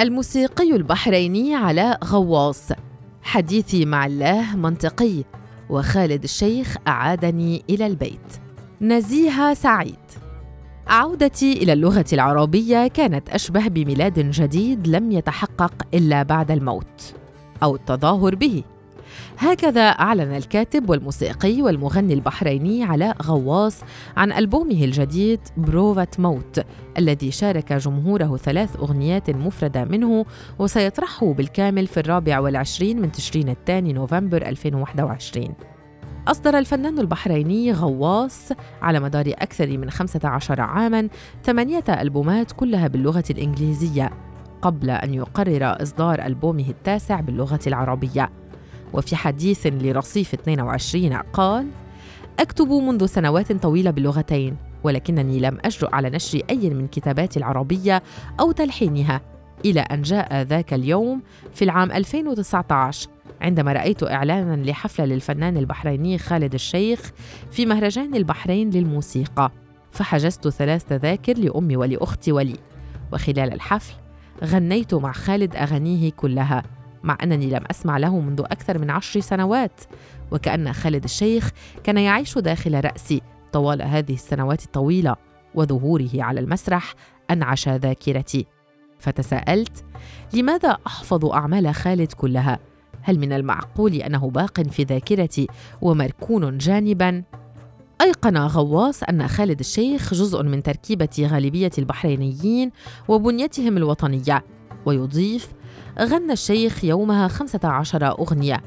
الموسيقي البحريني علاء غواص. حديثي مع الله منطقي وخالد الشيخ أعادني إلى البيت. نزيهة سعيد. عودتي إلى اللغة العربية كانت أشبه بميلاد جديد لم يتحقق إلا بعد الموت أو التظاهر به. هكذا أعلن الكاتب والموسيقي والمغني البحريني علاء غواص عن ألبومه الجديد بروفة موت الذي شارك جمهوره ثلاث أغنيات مفردة منه وسيطرحه بالكامل في الرابع والعشرين من تشرين الثاني نوفمبر 2021 أصدر الفنان البحريني غواص على مدار أكثر من 15 عاماً ثمانية ألبومات كلها باللغة الإنجليزية قبل أن يقرر إصدار ألبومه التاسع باللغة العربية. وفي حديث لرصيف 22 قال أكتب منذ سنوات طويلة باللغتين ولكنني لم أجرؤ على نشر أي من كتاباتي العربية أو تلحينها إلى أن جاء ذاك اليوم في العام 2019 عندما رأيت إعلانا لحفلة للفنان البحريني خالد الشيخ في مهرجان البحرين للموسيقى فحجزت ثلاث تذاكر لأمي ولأختي ولي وخلال الحفل غنيت مع خالد أغانيه كلها. مع أنني لم أسمع له منذ أكثر من عشر سنوات وكأن خالد الشيخ كان يعيش داخل رأسي طوال هذه السنوات الطويلة وظهوره على المسرح أنعش ذاكرتي فتساءلت لماذا أحفظ أعمال خالد كلها؟ هل من المعقول أنه باق في ذاكرتي ومركون جانبا؟ أيقن غواص أن خالد الشيخ جزء من تركيبة غالبية البحرينيين وبنيتهم الوطنية ويضيف غنى الشيخ يومها خمسة عشر أغنية.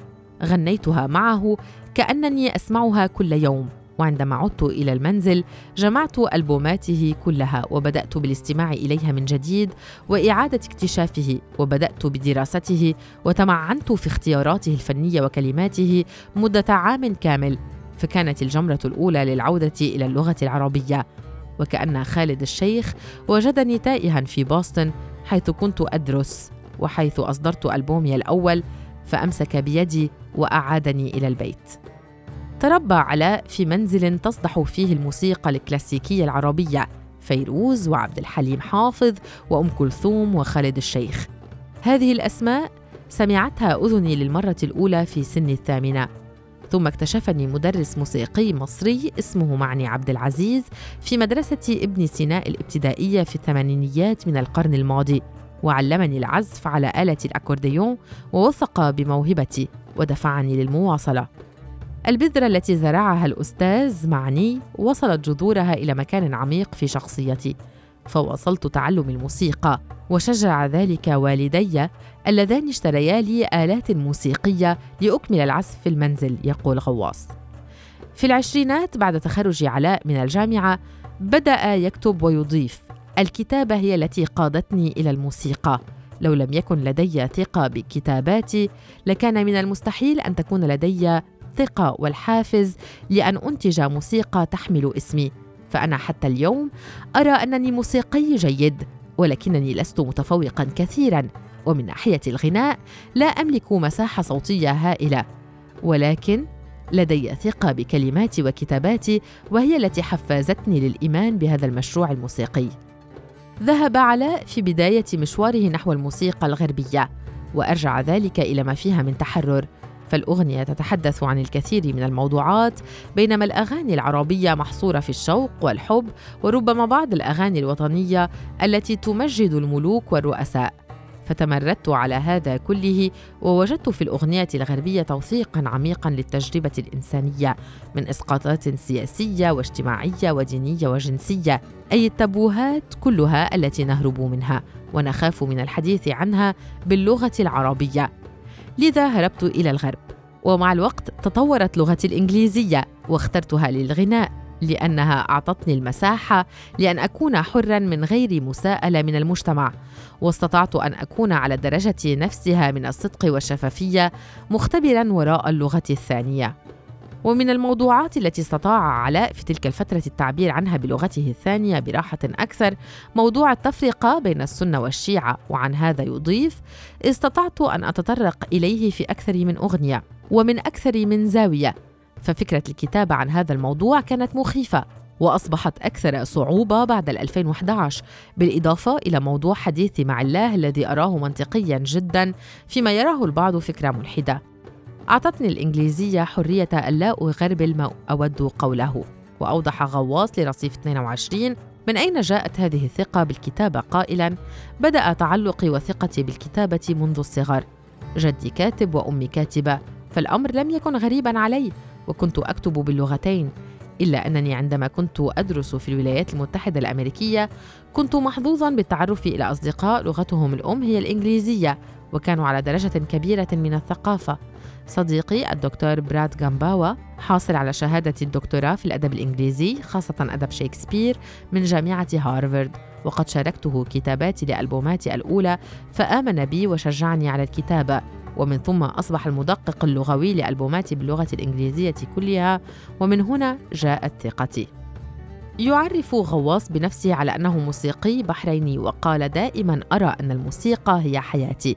غنيتها معه كأنني أسمعها كل يوم وعندما عدت إلى المنزل جمعت ألبوماته كلها وبدأت بالاستماع إليها من جديد وإعادة اكتشافه وبدأت بدراسته وتمعنت في اختياراته الفنية وكلماته مدة عام كامل فكانت الجمرة الأولى للعودة إلى اللغة العربية. وكأن خالد الشيخ وجدني تائها في بوسطن حيث كنت أدرس. وحيث أصدرت ألبومي الأول فأمسك بيدي وأعادني إلى البيت. تربى علاء في منزل تصدح فيه الموسيقى الكلاسيكية العربية فيروز وعبد الحليم حافظ وأم كلثوم وخالد الشيخ. هذه الأسماء سمعتها أذني للمرة الأولى في سن الثامنة ثم اكتشفني مدرس موسيقي مصري اسمه معني عبد العزيز في مدرسة ابن سيناء الابتدائية في الثمانينيات من القرن الماضي وعلمني العزف على آلة الأكورديون ووثق بموهبتي ودفعني للمواصلة. البذرة التي زرعها الأستاذ معني وصلت جذورها إلى مكان عميق في شخصيتي فواصلت تعلم الموسيقى وشجع ذلك والدي اللذان اشتريا لي آلات موسيقية لأكمل العزف في المنزل يقول غواص. في العشرينات بعد تخرج علاء من الجامعة بدأ يكتب ويضيف الكتابة هي التي قادتني إلى الموسيقى. لو لم يكن لدي ثقة بكتاباتي لكان من المستحيل أن تكون لدي ثقة والحافز لأن أنتج موسيقى تحمل اسمي. فأنا حتى اليوم أرى أنني موسيقي جيد ولكنني لست متفوقا كثيرا ومن ناحية الغناء لا أملك مساحة صوتية هائلة. ولكن لدي ثقة بكلماتي وكتاباتي وهي التي حفزتني للإيمان بهذا المشروع الموسيقي. ذهب علاء في بداية مشواره نحو الموسيقى الغربية وأرجع ذلك إلى ما فيها من تحرر. فالأغنية تتحدث عن الكثير من الموضوعات بينما الأغاني العربية محصورة في الشوق والحب وربما بعض الأغاني الوطنية التي تمجد الملوك والرؤساء. فتمردت على هذا كله ووجدت في الأغنية الغربية توثيقا عميقا للتجربة الإنسانية من إسقاطات سياسية واجتماعية ودينية وجنسية أي التبوهات كلها التي نهرب منها ونخاف من الحديث عنها باللغة العربية. لذا هربت إلى الغرب ومع الوقت تطورت لغتي الإنجليزية واخترتها للغناء. لأنها أعطتني المساحة لأن أكون حرا من غير مساءلة من المجتمع واستطعت أن أكون على الدرجه نفسها من الصدق والشفافية مختبرا وراء اللغة الثانية. ومن الموضوعات التي استطاع علاء في تلك الفترة التعبير عنها بلغته الثانية براحة أكثر موضوع التفرقة بين السنة والشيعة وعن هذا يضيف استطعت أن أتطرق إليه في أكثر من أغنية ومن أكثر من زاوية ففكرة الكتابة عن هذا الموضوع كانت مخيفة وأصبحت أكثر صعوبة بعد 2011 بالإضافة إلى موضوع حديثي مع الله الذي أراه منطقيا جدا فيما يراه البعض فكرة ملحدة. أعطتني الإنجليزية حرية ألا أغربل ما أود قوله. وأوضح غواص لرصيف 22 من أين جاءت هذه الثقة بالكتابة قائلا؟ بدأ تعلقي وثقتي بالكتابة منذ الصغر. جدي كاتب وأمي كاتبة فالأمر لم يكن غريبا علي. وكنت أكتب باللغتين إلا أنني عندما كنت أدرس في الولايات المتحدة الأمريكية كنت محظوظا بالتعرف إلى أصدقاء لغتهم الأم هي الإنجليزية. وكانوا على درجة كبيرة من الثقافة. صديقي الدكتور براد جامباوا حاصل على شهادة الدكتوراه في الأدب الإنجليزي خاصة أدب شكسبير من جامعة هارفارد. وقد شاركته كتاباتي لألبوماتي الأولى فآمن بي وشجعني على الكتابة. ومن ثم أصبح المدقق اللغوي لألبوماتي باللغة الإنجليزية كلها. ومن هنا جاءت ثقتي. يعرف غواص بنفسه على أنه موسيقي بحريني وقال دائما أرى أن الموسيقى هي حياتي.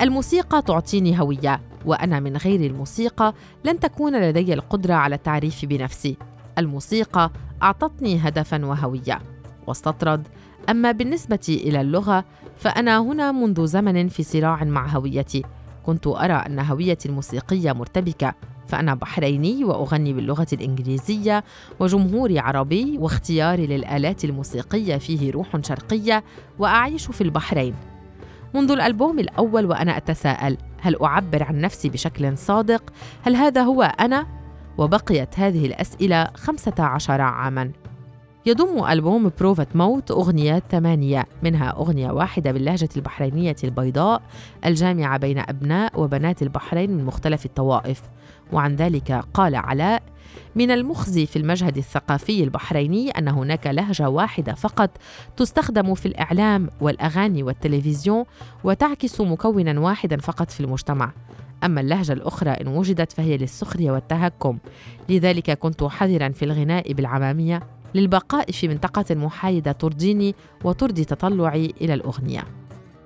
الموسيقى تعطيني هوية وأنا من غير الموسيقى لن تكون لدي القدرة على التعريف بنفسي. الموسيقى أعطتني هدفا وهوية. واستطرد. أما بالنسبة إلى اللغة فأنا هنا منذ زمن في صراع مع هويتي. كنت أرى أن هويتي الموسيقية مرتبكة فأنا بحريني وأغني باللغة الإنجليزية وجمهوري عربي واختياري للآلات الموسيقية فيه روح شرقية وأعيش في البحرين. منذ الألبوم الأول وأنا أتساءل هل أعبر عن نفسي بشكل صادق؟ هل هذا هو أنا؟ وبقيت هذه الأسئلة 15 عاماً يضم ألبوم بروفة موت أغنيات ثمانية منها أغنية واحدة باللهجة البحرينية البيضاء الجامعة بين أبناء وبنات البحرين من مختلف الطوائف وعن ذلك قال علاء من المخزي في المشهد الثقافي البحريني أن هناك لهجة واحدة فقط تستخدم في الإعلام والأغاني والتلفزيون وتعكس مكونا واحدا فقط في المجتمع. أما اللهجة الأخرى إن وجدت فهي للسخرية والتهكم. لذلك كنت حذرا في الغناء بالعمامية للبقاء في منطقة محايدة ترضيني وترضي تطلعي إلى الأغنية.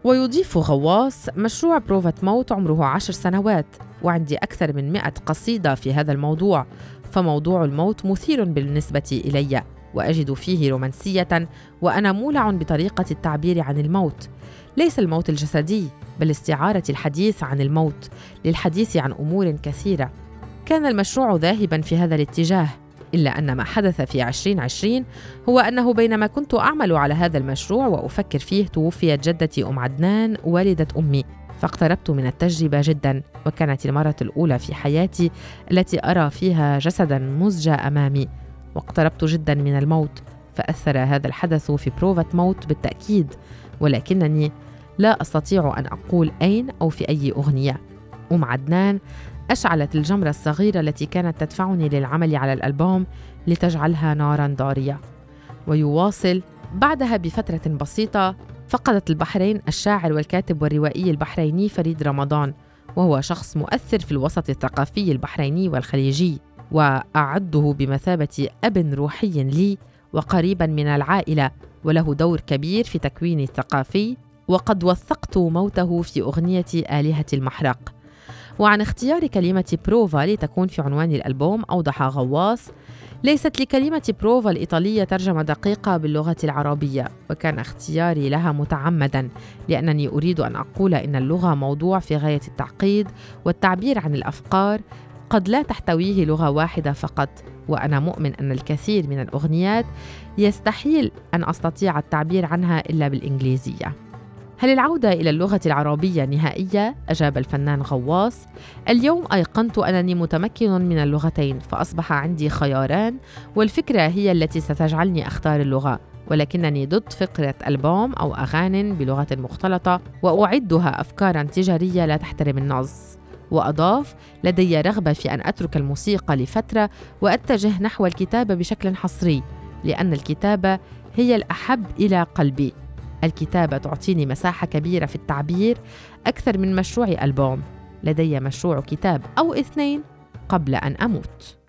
ويضيف غواص مشروع بروفة موت عمره عشر سنوات وعندي أكثر من مئة قصيدة في هذا الموضوع. فموضوع الموت مثير بالنسبة إلي وأجد فيه رومانسية وأنا مولع بطريقة التعبير عن الموت. ليس الموت الجسدي بل استعارة الحديث عن الموت للحديث عن أمور كثيرة. كان المشروع ذاهبا في هذا الاتجاه إلا أن ما حدث في 2020 هو أنه بينما كنت أعمل على هذا المشروع وأفكر فيه توفيت جدتي أم عدنان والدة أمي. فاقتربت من التجربة جدا وكانت المرة الأولى في حياتي التي أرى فيها جسدا مزجى أمامي. واقتربت جدا من الموت فأثر هذا الحدث في بروفة موت بالتأكيد. ولكنني لا أستطيع أن أقول أين أو في أي أغنية. أم عدنان أشعلت الجمرة الصغيرة التي كانت تدفعني للعمل على الألبوم لتجعلها نارا ضارية. ويواصل بعدها بفترة بسيطة فقدت البحرين الشاعر والكاتب والروائي البحريني فريد رمضان وهو شخص مؤثر في الوسط الثقافي البحريني والخليجي وأعده بمثابة أب روحي لي وقريبا من العائلة وله دور كبير في تكويني الثقافي وقد وثقت موته في أغنية آلهة المحرق. وعن اختيار كلمة بروفا لتكون في عنوان الألبوم أوضح غواص ليست لكلمة بروفا الإيطالية ترجمة دقيقة باللغة العربية وكان اختياري لها متعمدا لأنني أريد أن أقول إن اللغة موضوع في غاية التعقيد والتعبير عن الأفكار قد لا تحتويه لغة واحدة فقط وأنا مؤمن أن الكثير من الأغنيات يستحيل أن أستطيع التعبير عنها إلا بالإنجليزية. هل العودة إلى اللغة العربية نهائية؟ أجاب الفنان غواص. اليوم أيقنت أنني متمكن من اللغتين فأصبح عندي خياران والفكرة هي التي ستجعلني أختار اللغة ولكنني ضد فكرة ألبوم أو أغاني بلغة مختلطة وأعدها أفكارا تجارية لا تحترم النص. وأضاف لدي رغبة في أن أترك الموسيقى لفترة وأتجه نحو الكتابة بشكل حصري لأن الكتابة هي الأحب إلى قلبي. الكتابة تعطيني مساحة كبيرة في التعبير أكثر من مشروع ألبوم. لدي مشروع كتاب أو اثنين قبل أن أموت.